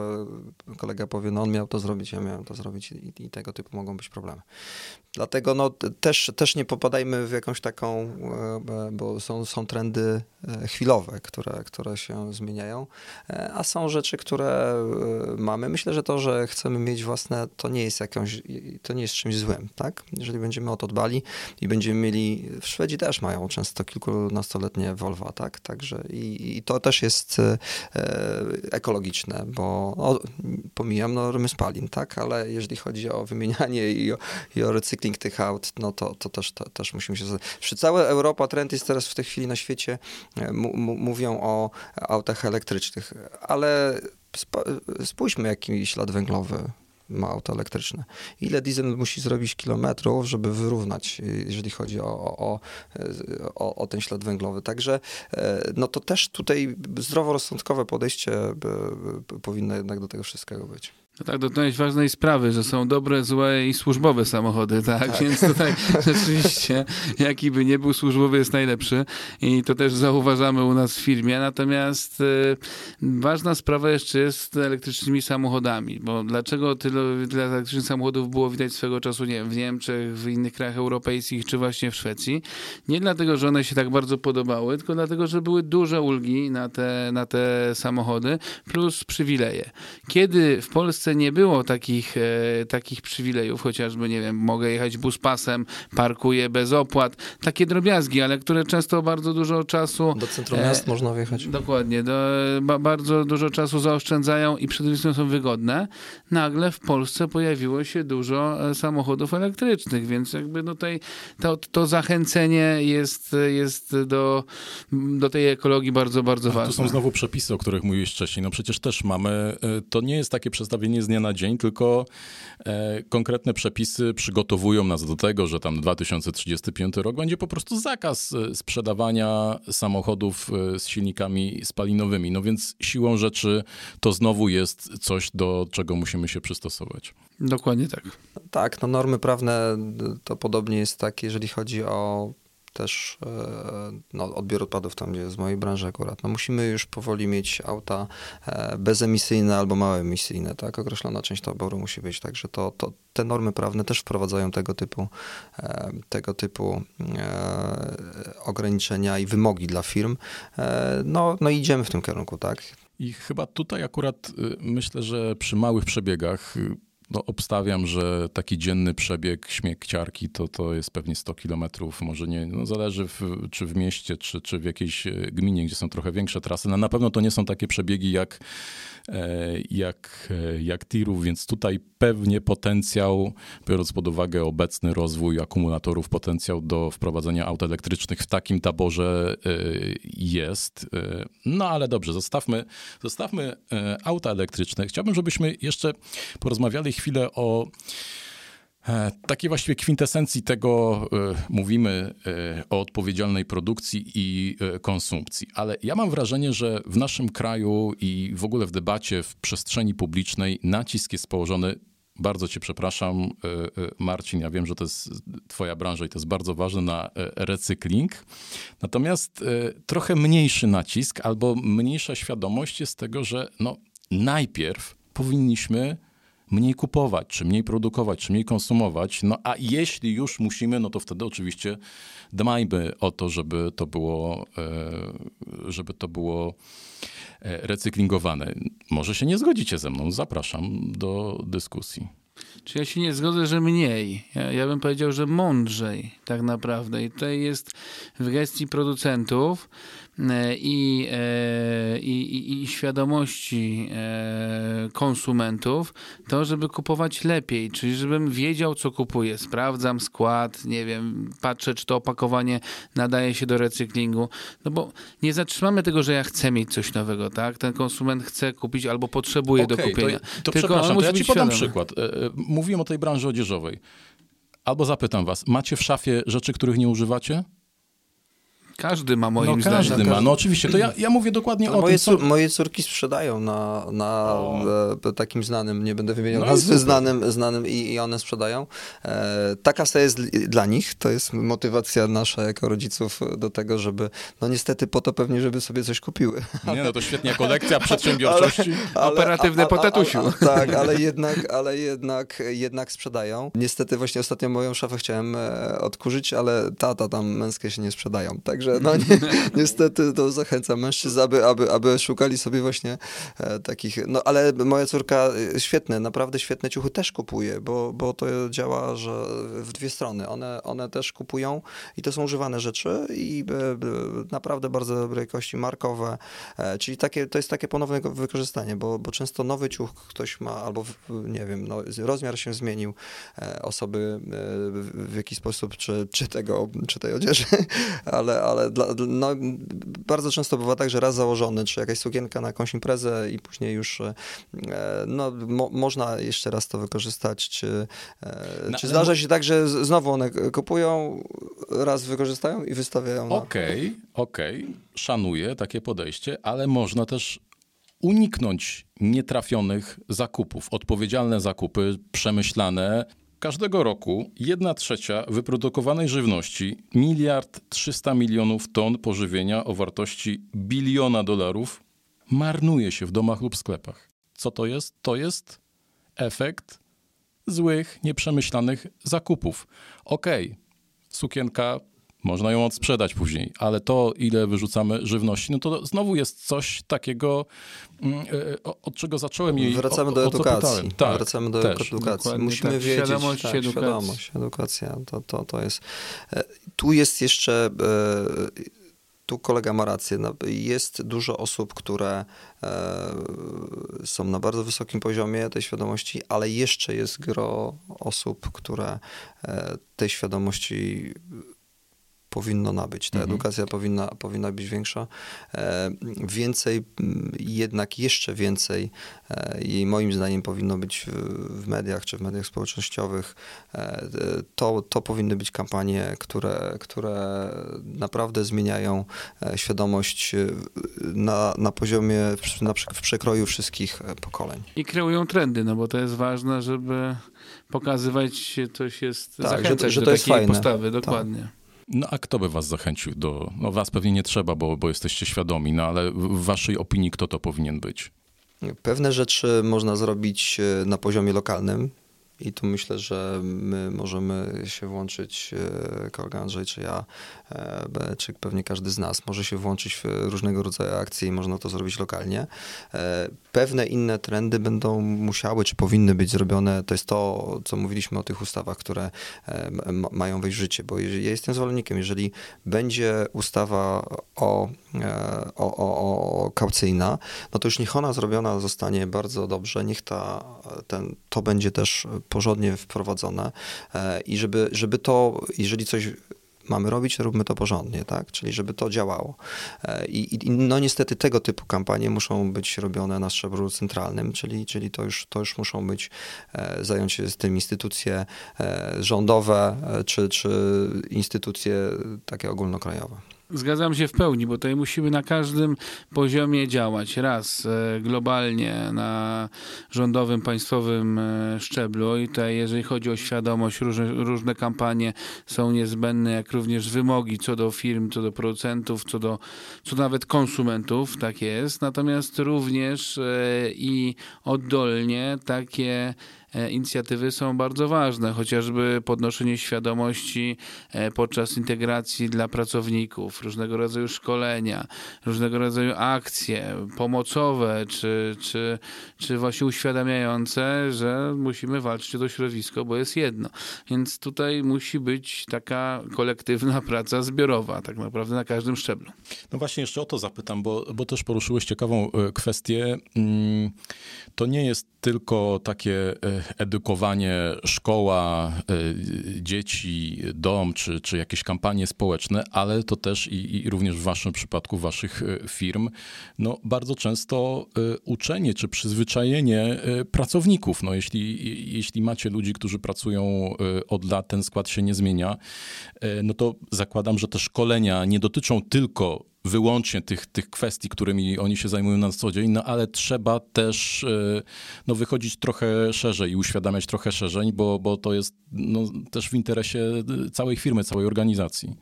kolega powie, no on miał to zrobić, ja miałem to zrobić i, i tego typu mogą być problemy. Dlatego no, też, też nie popadajmy w jakąś taką, e, bo są, są trendy e, chwilowe, które, które się zmieniają, e, a są rzeczy, które mamy. Myślę, że to, że chcemy mieć własne, to nie jest jakąś, to nie jest czymś złym, tak? Jeżeli będziemy o to dbali i będziemy mieli, w Szwedzi też mają często kilkunastoletnie Volvo, tak? Także i, i to też jest ekologiczne, bo no, pomijam normy spalin, tak? Ale jeżeli chodzi o wymienianie i o, i o recykling tych aut, no to, to też, to, też musimy się... Przy cała Europa trend jest teraz w tej chwili na świecie, e, mówią o autach elektrycznych, ale spójrzmy jaki ślad węglowy ma auto elektryczne. Ile diesel musi zrobić kilometrów, żeby wyrównać, jeżeli chodzi o, o, o, o ten ślad węglowy. Także e, no to też tutaj zdroworozsądkowe podejście powinno jednak do tego wszystkiego być. No tak, dotknąłeś ważnej sprawy, że są dobre, złe i służbowe samochody, tak? tak. Więc tutaj rzeczywiście, jaki by nie był służbowy, jest najlepszy i to też zauważamy u nas w firmie. Natomiast y, ważna sprawa jeszcze jest z elektrycznymi samochodami, bo dlaczego tyle, tyle elektrycznych samochodów było widać swego czasu, nie wiem, w Niemczech, w innych krajach europejskich, czy właśnie w Szwecji? Nie dlatego, że one się tak bardzo podobały, tylko dlatego, że były duże ulgi na te, na te samochody, plus przywileje. Kiedy w Polsce Polsce nie było takich, e, takich przywilejów, chociażby, nie wiem, mogę jechać buspasem, parkuję bez opłat. Takie drobiazgi, ale które często bardzo dużo czasu... Do centrum miast e, można wjechać. Dokładnie. Do, ba, bardzo dużo czasu zaoszczędzają i przede wszystkim są wygodne. Nagle w Polsce pojawiło się dużo e, samochodów elektrycznych, więc jakby tutaj to, to zachęcenie jest, jest do, do tej ekologii bardzo, bardzo ważne. Tu są znowu przepisy, o których mówiłeś wcześniej. No przecież też mamy, e, to nie jest takie przestawienie nie z dnia na dzień, tylko e, konkretne przepisy przygotowują nas do tego, że tam 2035 rok będzie po prostu zakaz e, sprzedawania samochodów e, z silnikami spalinowymi. No więc siłą rzeczy to znowu jest coś, do czego musimy się przystosować. Dokładnie tak. Tak, no normy prawne to podobnie jest tak, jeżeli chodzi o też e, no, odbiór odpadów tam, gdzie jest mojej branży akurat. No, musimy już powoli mieć auta e, bezemisyjne albo małe emisyjne, tak? Określona część taboru musi być, także to, to te normy prawne też wprowadzają tego typu, e, tego typu ograniczenia i wymogi dla firm. No, no idziemy w tym kierunku, tak? I chyba tutaj akurat y, myślę, że przy małych przebiegach y, no, obstawiam, że taki dzienny przebieg śmiekciarki to, to jest pewnie 100 kilometrów, może nie, no zależy w, czy w mieście, czy, czy w jakiejś e, gminie, gdzie są trochę większe trasy. No, na pewno to nie są takie przebiegi jak jak, e, jak tirów, więc tutaj pewnie potencjał, biorąc pod uwagę obecny rozwój akumulatorów, potencjał do wprowadzenia aut elektrycznych w takim taborze e, jest. No ale dobrze, zostawmy, zostawmy auta elektryczne. Chciałbym, żebyśmy jeszcze porozmawiali chwilę o E, takiej właściwie kwintesencji tego e, mówimy e, o odpowiedzialnej produkcji i konsumpcji. Ale ja mam wrażenie, że w naszym kraju i w ogóle w debacie, w przestrzeni publicznej nacisk jest położony bardzo cię przepraszam, Marcin, ja wiem, że to jest twoja branża i to jest bardzo ważne na recykling. Natomiast trochę mniejszy nacisk albo mniejsza świadomość jest tego, że no, najpierw powinniśmy mniej kupować, czy mniej produkować, czy mniej konsumować. No a jeśli już musimy, no to wtedy oczywiście dbajmy o to, żeby to było, e, żeby to było e, recyklingowane. Może się nie zgodzicie ze mną, zapraszam do dyskusji. Czy ja się nie zgodzę, że mniej? Ja, ja bym powiedział, że mądrzej tak naprawdę. I tutaj jest w gestii producentów i, e, i, i, świadomości e, konsumentów, to żeby kupować lepiej, czyli żebym wiedział, co kupuję. Sprawdzam skład, nie wiem, patrzę, czy to opakowanie nadaje się do recyklingu. No bo nie zatrzymamy tego, że ja chcę mieć coś nowego, tak? Ten konsument chce kupić albo potrzebuje okay, do kupienia. To, to Tylko przepraszam, to ja ci podam świadomy. przykład. Mówiłem o tej branży odzieżowej. Albo zapytam was, macie w szafie rzeczy, których nie używacie? Każdy ma moim no, zdaniem. Każdy ma, no oczywiście. To ja, ja mówię dokładnie no, o moje tym. Co... Moje córki sprzedają na, na e, takim znanym, nie będę wymieniał no nazwy, znanym, znanym i, i one sprzedają. E, ta kasa jest dla nich, to jest motywacja nasza jako rodziców do tego, żeby, no niestety po to pewnie, żeby sobie coś kupiły. Nie, no to świetnie, kolekcja przedsiębiorczości. Ale, ale, Operatywne po tatusiu. tak, ale jednak, ale jednak, jednak sprzedają. Niestety właśnie ostatnio moją szafę chciałem e, odkurzyć, ale tata tam męskie się nie sprzedają. Także no ni niestety to zachęcam mężczyzn, aby, aby, aby szukali sobie właśnie e, takich, no ale moja córka e, świetne, naprawdę świetne ciuchy też kupuje, bo, bo to działa, że w dwie strony. One, one też kupują i to są używane rzeczy i e, naprawdę bardzo dobrej jakości, markowe, e, czyli takie, to jest takie ponowne wykorzystanie, bo, bo często nowy ciuch ktoś ma, albo w, nie wiem, no, rozmiar się zmienił e, osoby e, w jakiś sposób, czy, czy tego, czy tej odzieży, ale, ale dla, no, bardzo często bywa tak, że raz założony, czy jakaś sukienka na jakąś imprezę i później już e, no, mo, można jeszcze raz to wykorzystać, czy, no, czy zdarza się tak, że znowu one kupują, raz wykorzystają i wystawiają Okej, okay, okej, okay. szanuję takie podejście, ale można też uniknąć nietrafionych zakupów. Odpowiedzialne zakupy, przemyślane. Każdego roku jedna trzecia wyprodukowanej żywności, miliard 300 milionów ton pożywienia o wartości biliona dolarów, marnuje się w domach lub sklepach. Co to jest? To jest efekt złych, nieprzemyślanych zakupów. Okej, okay, sukienka można ją odsprzedać później, ale to, ile wyrzucamy żywności, no to znowu jest coś takiego, mm, e, od czego zacząłem i Wracamy o, do edukacji. Tak, Wracamy do też. edukacji. Dokładnie Musimy tak. wiedzieć, Świadomość, tak, edukacja. świadomość, edukacja. To, to, to jest... E, tu jest jeszcze... E, tu kolega ma rację. No, jest dużo osób, które są na bardzo wysokim poziomie tej świadomości, ale jeszcze jest gro osób, które tej świadomości powinno nabyć. Ta mhm. edukacja powinna, powinna być większa. E, więcej, jednak jeszcze więcej e, i moim zdaniem powinno być w mediach czy w mediach społecznościowych. E, to, to powinny być kampanie, które, które naprawdę zmieniają świadomość na, na poziomie, na, w przekroju wszystkich pokoleń. I kreują trendy, no bo to jest ważne, żeby pokazywać, coś jest, tak, zachęcać że, że do to jest takiej fajne. postawy, tak. dokładnie. Tak. No a kto by was zachęcił do... No was pewnie nie trzeba, bo, bo jesteście świadomi, no ale w waszej opinii kto to powinien być? Pewne rzeczy można zrobić e, na poziomie lokalnym, i tu myślę, że my możemy się włączyć, e, kolega Andrzej, czy ja, czy pewnie każdy z nas może się włączyć w różnego rodzaju akcje i można to zrobić lokalnie. E, pewne inne trendy będą musiały, czy powinny być zrobione. To jest to, co mówiliśmy o tych ustawach, które mają wejść w życie, bo ja jestem zwolennikiem, jeżeli będzie ustawa o, o, o, o kaucyjna, no to już niech ona zrobiona zostanie bardzo dobrze, niech ta, ten, to będzie też porządnie wprowadzone e, i żeby, żeby to, jeżeli coś mamy robić, róbmy to porządnie, tak? Czyli żeby to działało. E, I, I, no niestety tego typu kampanie muszą być robione na szczeblu centralnym, czyli, czyli to, już, to już muszą być, e, zająć się z tym instytucje rządowe, czy, czy instytucje takie ogólnokrajowe. Zgadzam się w pełni, bo tutaj musimy na każdym poziomie działać. Raz e, globalnie na rządowym, państwowym e, szczeblu i tutaj jeżeli chodzi o świadomość, różne, różne kampanie są niezbędne, jak również wymogi co do firm, co do producentów, co do, co nawet konsumentów, tak jest. Natomiast również e, i oddolnie takie inicjatywy są bardzo ważne, chociażby podnoszenie świadomości e, podczas integracji dla pracowników, różnego rodzaju szkolenia, różnego rodzaju akcje pomocowe, czy, czy, czy właśnie uświadamiające, że musimy walczyć o to środowisko, bo jest jedno. Więc tutaj musi być taka kolektywna praca zbiorowa, tak naprawdę na każdym szczeblu. No właśnie jeszcze o to zapytam, bo, bo też poruszyłeś ciekawą e, kwestię. Mm, to nie jest tylko takie edukowanie, szkoła, e, dzieci, dom, czy, czy jakieś kampanie społeczne, ale to też i, i również w waszym przypadku, waszych e, firm, no bardzo często e, uczenie czy przyzwyczajenie pracowników. No jeśli, jeśli macie ludzi, którzy pracują od lat, ten skład się nie zmienia, no to zakładam, że te szkolenia nie dotyczą tylko wyłącznie tych, tych kwestii, którymi oni się zajmują na co dzień, no ale trzeba też e, no, wychodzić trochę szerzej i uświadamiać trochę szerzej, bo, bo to jest no, też w interesie całej firmy, całej organizacji.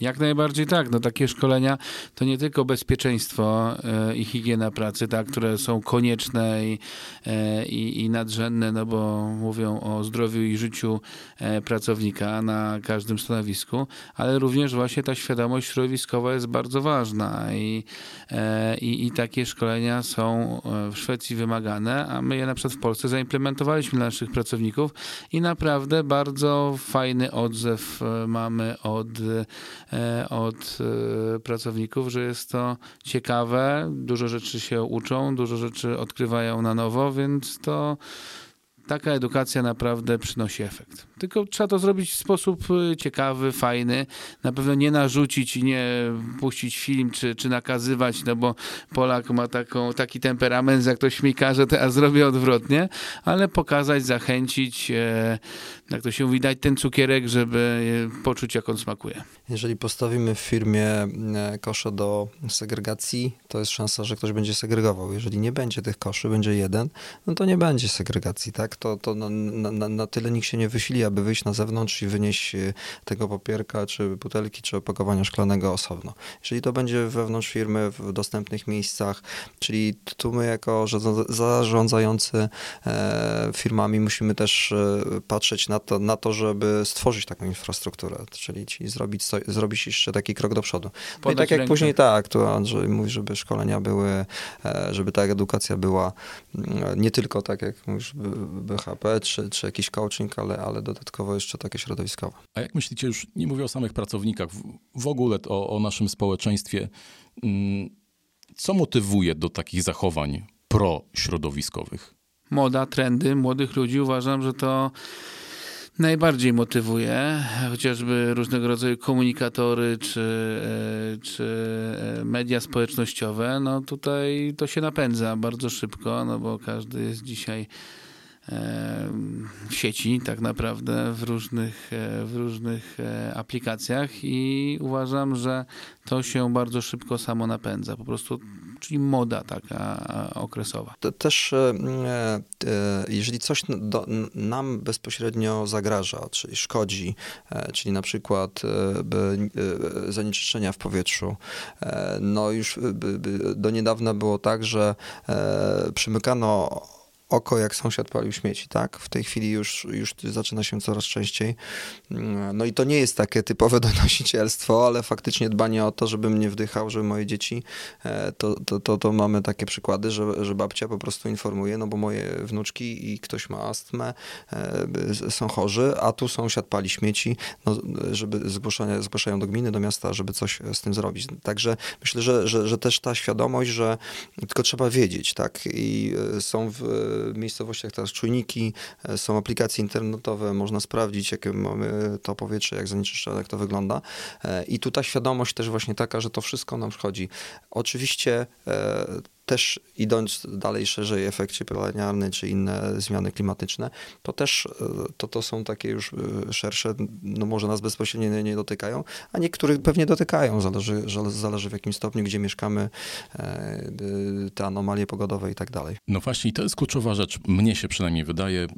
Jak najbardziej tak. No, takie szkolenia to nie tylko bezpieczeństwo e, i higiena pracy, tak, które są konieczne i, e, i, i, nadrzędne, no bo mówią o zdrowiu i życiu e, pracownika na każdym stanowisku, ale również właśnie ta świadomość środowiskowa jest bardzo ważna i, i, i takie szkolenia są w Szwecji wymagane, a my je na przykład w Polsce zaimplementowaliśmy dla naszych pracowników i naprawdę bardzo fajny odzew mamy od od e, pracowników, że jest to ciekawe, dużo rzeczy się uczą, dużo rzeczy odkrywają na nowo, więc to taka edukacja naprawdę przynosi efekt. Tylko trzeba to zrobić w sposób y, ciekawy, fajny. Na pewno nie narzucić i nie puścić film, czy, czy nakazywać, no bo Polak ma taką, taki temperament, jak ktoś mi każe, to ja zrobię odwrotnie, ale pokazać, zachęcić, e, jak to się mówi, dać ten cukierek, żeby e, poczuć, jak on smakuje. Jeżeli postawimy w firmie e, kosze do segregacji, to jest szansa, że ktoś będzie segregował. Jeżeli nie będzie tych koszy, będzie jeden, no to nie będzie segregacji, tak? To, to na, na, na tyle nikt się nie wysili, aby wyjść na zewnątrz i wynieść e, tego papierka, czy butelki, czy opakowania szklanego osobno. Jeżeli to będzie wewnątrz firmy, w dostępnych miejscach, czyli tu my jako zarządzający e, firmami musimy też patrzeć na to, na to, żeby stworzyć taką infrastrukturę, czyli, zrobić, zrobić jeszcze taki krok do przodu. No i tak jak rękę. później tak, tu Andrzej mówi, żeby szkolenia były, e, żeby ta edukacja była mm, nie tylko tak jak mówisz BHP czy, czy jakiś coaching, ale, ale dodatkowo jeszcze takie środowiskowe. A jak myślicie, już nie mówię o samych pracownikach, w ogóle o, o naszym społeczeństwie, mm, co motywuje do takich zachowań prośrodowiskowych? Moda, trendy młodych ludzi. Uważam, że to najbardziej motywuje, chociażby różnego rodzaju komunikatory czy, e, czy e, media społecznościowe, no tutaj to się napędza bardzo szybko, no bo każdy jest dzisiaj sieci tak naprawdę w różnych, e, w różnych e, aplikacjach i uważam, że to się bardzo szybko samo napędza. Po prostu, czyli moda taka okresowa. To też e, jeżeli coś do, nam bezpośrednio zagraża, czyli szkodzi, czyli na przykład zanieczyszczenia w powietrzu, no już do niedawna było tak, że przymykano oko, jak sąsiad palił śmieci, tak? W tej chwili już, już zaczyna się coraz częściej. Mm, no i to nie jest takie typowe donosicielstwo, ale faktycznie dbanie o to, żebym nie wdychał, żeby moje dzieci, e, to, to, to, to mamy takie przykłady, że, że babcia po prostu informuje, no bo moje wnuczki i ktoś ma astmę, e, są chorzy, a tu sąsiad pali śmieci, no, żeby zgłaszają, zgłaszają do gminy, do miasta, żeby coś z tym zrobić. Także myślę, że, że, że też ta świadomość, że tylko trzeba wiedzieć, tak? I e, są w miejscowościach teraz czujniki, e, są aplikacje internetowe, można sprawdzić, jakie mamy to powietrze, jak zanieczyszczone, jak to wygląda. E, I tu ta świadomość też właśnie taka, że to wszystko nam szkodzi. Oczywiście e, też idąc dalej szerzej efekt cieplarniany czy inne zmiany klimatyczne, to też to, to są takie już szersze, no może nas bezpośrednio nie, nie dotykają, a niektórych pewnie dotykają, zależy, zależy w jakim stopniu, gdzie mieszkamy, te anomalie pogodowe i tak dalej. No właśnie, to jest kluczowa rzecz, mnie się przynajmniej wydaje. E,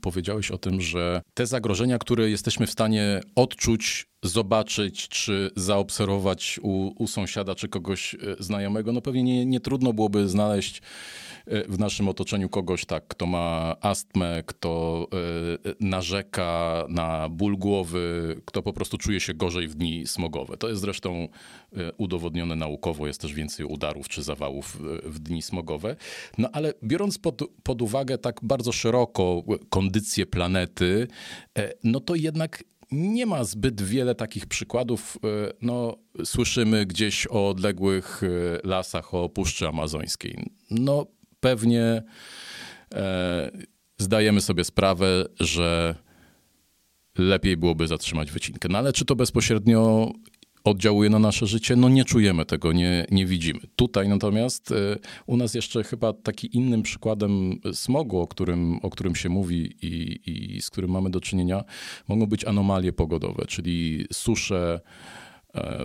powiedziałeś o tym, że te zagrożenia, które jesteśmy w stanie odczuć, zobaczyć czy zaobserwować u, u sąsiada czy kogoś e, znajomego, no pewnie nie, nie trudno byłoby znaleźć w naszym otoczeniu kogoś tak, kto ma astmę, kto e, narzeka na ból głowy, kto po prostu czuje się gorzej w dni smogowe. To jest zresztą e, udowodnione naukowo, jest też więcej udarów czy zawałów w dni smogowe. No ale biorąc pod, pod uwagę tak bardzo szeroko kondycję planety, e, no to jednak nie ma zbyt wiele takich przykładów. No, słyszymy gdzieś o odległych lasach, o Puszczy Amazońskiej. No, pewnie e, zdajemy sobie sprawę, że lepiej byłoby zatrzymać wycinkę. No ale czy to bezpośrednio oddziałuje na nasze życie? No nie czujemy tego, nie, nie widzimy. Tutaj natomiast e, u nas jeszcze chyba taki innym przykładem smogu, o którym, o którym się mówi i, i z którym mamy do czynienia, mogą być anomalie pogodowe, czyli susze,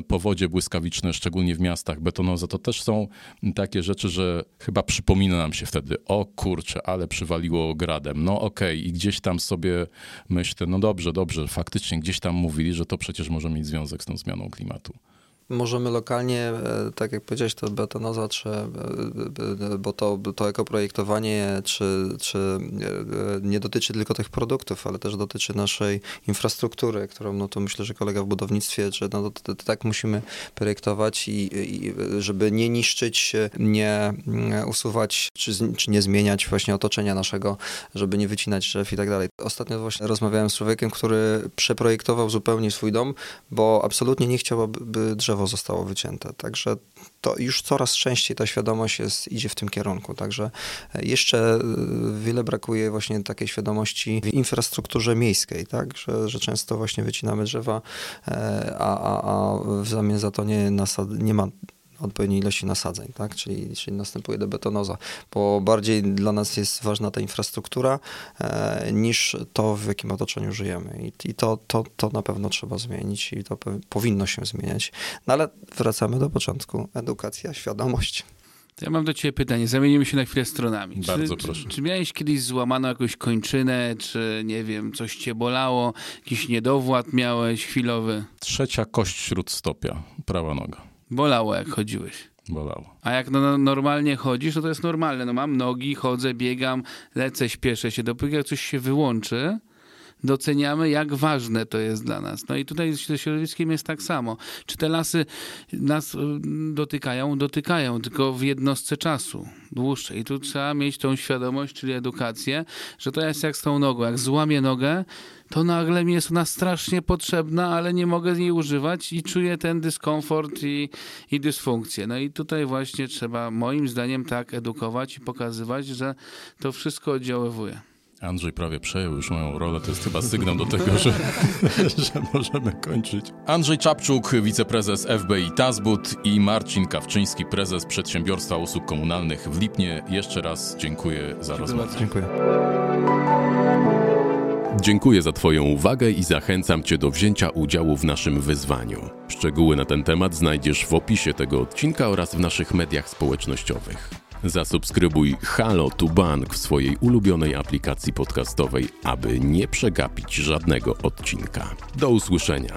powodzie błyskawiczne, szczególnie w miastach, betonoza, to też są takie rzeczy, że chyba przypomina nam się wtedy, o kurczę, ale przywaliło gradem. No okej, okay. i gdzieś tam sobie myślę, no dobrze, dobrze, faktycznie gdzieś tam mówili, że to przecież może mieć związek z tą zmianą klimatu. Możemy lokalnie, e, tak jak powiedziałeś, to betonoza, czy, e, e, bo to, to ekoprojektowanie czy, czy nie dotyczy tylko tych produktów, ale też dotyczy naszej infrastruktury, którą no to myślę, że kolega w budownictwie, że no to, to, to tak musimy projektować i, i, żeby nie niszczyć, nie usuwać, czy, czy nie zmieniać właśnie otoczenia naszego, żeby nie wycinać drzew i tak dalej. Ostatnio właśnie rozmawiałem z człowiekiem, który przeprojektował zupełnie swój dom, bo absolutnie nie chciał, by drzewa drzewo zostało wycięte. Także to już coraz częściej ta świadomość jest, idzie w tym kierunku. Także jeszcze wiele brakuje właśnie takiej świadomości w infrastrukturze miejskiej, tak? że, że często właśnie wycinamy drzewa, a, a, a w zamian za to nie, nie ma odpowiedniej ilości nasadzeń, tak? czyli, czyli następuje debetonoza, bo bardziej dla nas jest ważna ta infrastruktura e, niż to, w jakim otoczeniu żyjemy. I, i to, to, to na pewno trzeba zmienić i to powinno się zmieniać. No ale wracamy do początku. Edukacja, świadomość. To ja mam do ciebie pytanie. Zamienimy się na chwilę stronami. Bardzo czy, proszę. Czy, czy miałeś kiedyś złamaną jakąś kończynę, czy nie wiem, coś cię bolało, jakiś niedowład miałeś chwilowy? Trzecia kość śródstopia, prawa noga. Bolało, jak chodziłeś. Bolało. A jak no, no, normalnie chodzisz, no to jest normalne. No mam nogi, chodzę, biegam, lecę, śpieszę się. Dopóki jak coś się wyłączy, doceniamy, jak ważne to jest dla nas. No i tutaj ze środowiskiem jest tak samo. Czy te lasy nas y, dotykają? Dotykają, tylko w jednostce czasu, dłuższej. I tu trzeba mieć tą świadomość, czyli edukację, że to jest jak z tą nogą. Jak złamię nogę, to nagle mi jest ona strasznie potrzebna, ale nie mogę jej używać i czuję ten dyskomfort i, i dysfunkcję. No i tutaj właśnie trzeba moim zdaniem tak edukować i pokazywać, że to wszystko oddziaływuje. Andrzej prawie przejął już moją rolę, to jest chyba sygnał do tego, że, że możemy kończyć. Andrzej Czapczuk, wiceprezes FBI Tazbut i Marcin Kawczyński, prezes Przedsiębiorstwa Usług Komunalnych w Lipnie. Jeszcze raz dziękuję za rozmowę. Dziękuję. Dziękuję za Twoją uwagę i zachęcam Cię do wzięcia udziału w naszym wyzwaniu. Szczegóły na ten temat znajdziesz w opisie tego odcinka oraz w naszych mediach społecznościowych. Zasubskrybuj Halo to Bank w swojej ulubionej aplikacji podcastowej, aby nie przegapić żadnego odcinka. Do usłyszenia.